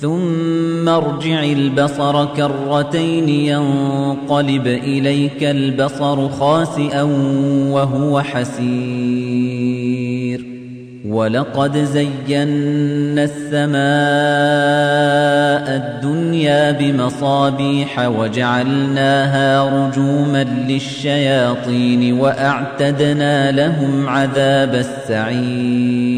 ثم ارجع البصر كرتين ينقلب إليك البصر خاسئا وهو حسير. ولقد زينا السماء الدنيا بمصابيح وجعلناها رجوما للشياطين وأعتدنا لهم عذاب السعير.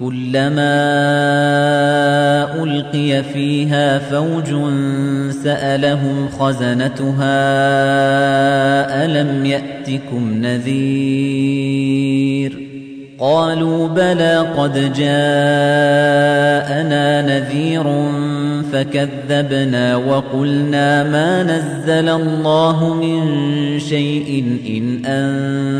كلما ألقي فيها فوج سألهم خزنتها ألم يأتكم نذير؟ قالوا بلى قد جاءنا نذير فكذبنا وقلنا ما نزل الله من شيء إن أنتم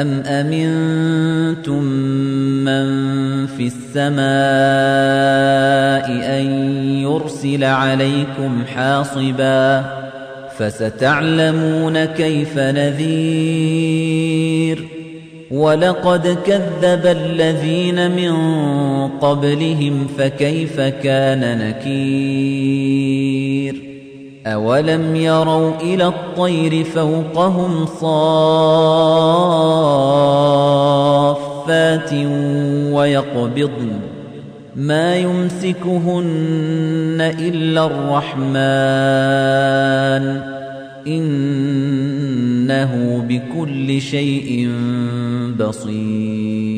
أم أمنتم من في السماء أن يرسل عليكم حاصبا فستعلمون كيف نذير ولقد كذب الذين من قبلهم فكيف كان نكير أولم يروا إلى الطير فوقهم صافات ويقبضن ما يمسكهن إلا الرحمن إنه بكل شيء بصير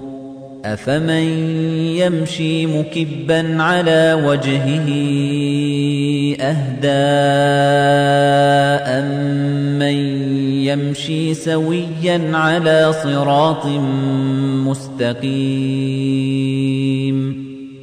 أفمن يمشي مكبا على وجهه أهدى أمن يمشي سويا على صراط مستقيم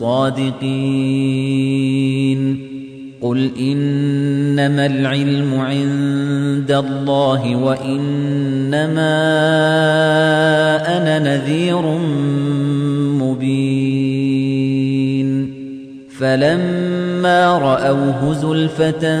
صادقين قل إنما العلم عند الله وإنما أنا نذير مبين. فلما رأوه زلفة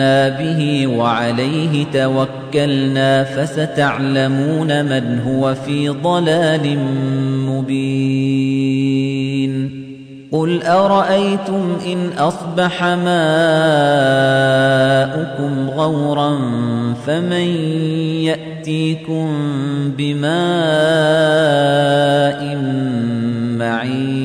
آمنا به وعليه توكلنا فستعلمون من هو في ضلال مبين قل أرأيتم إن أصبح ماؤكم غورا فمن يأتيكم بماء معين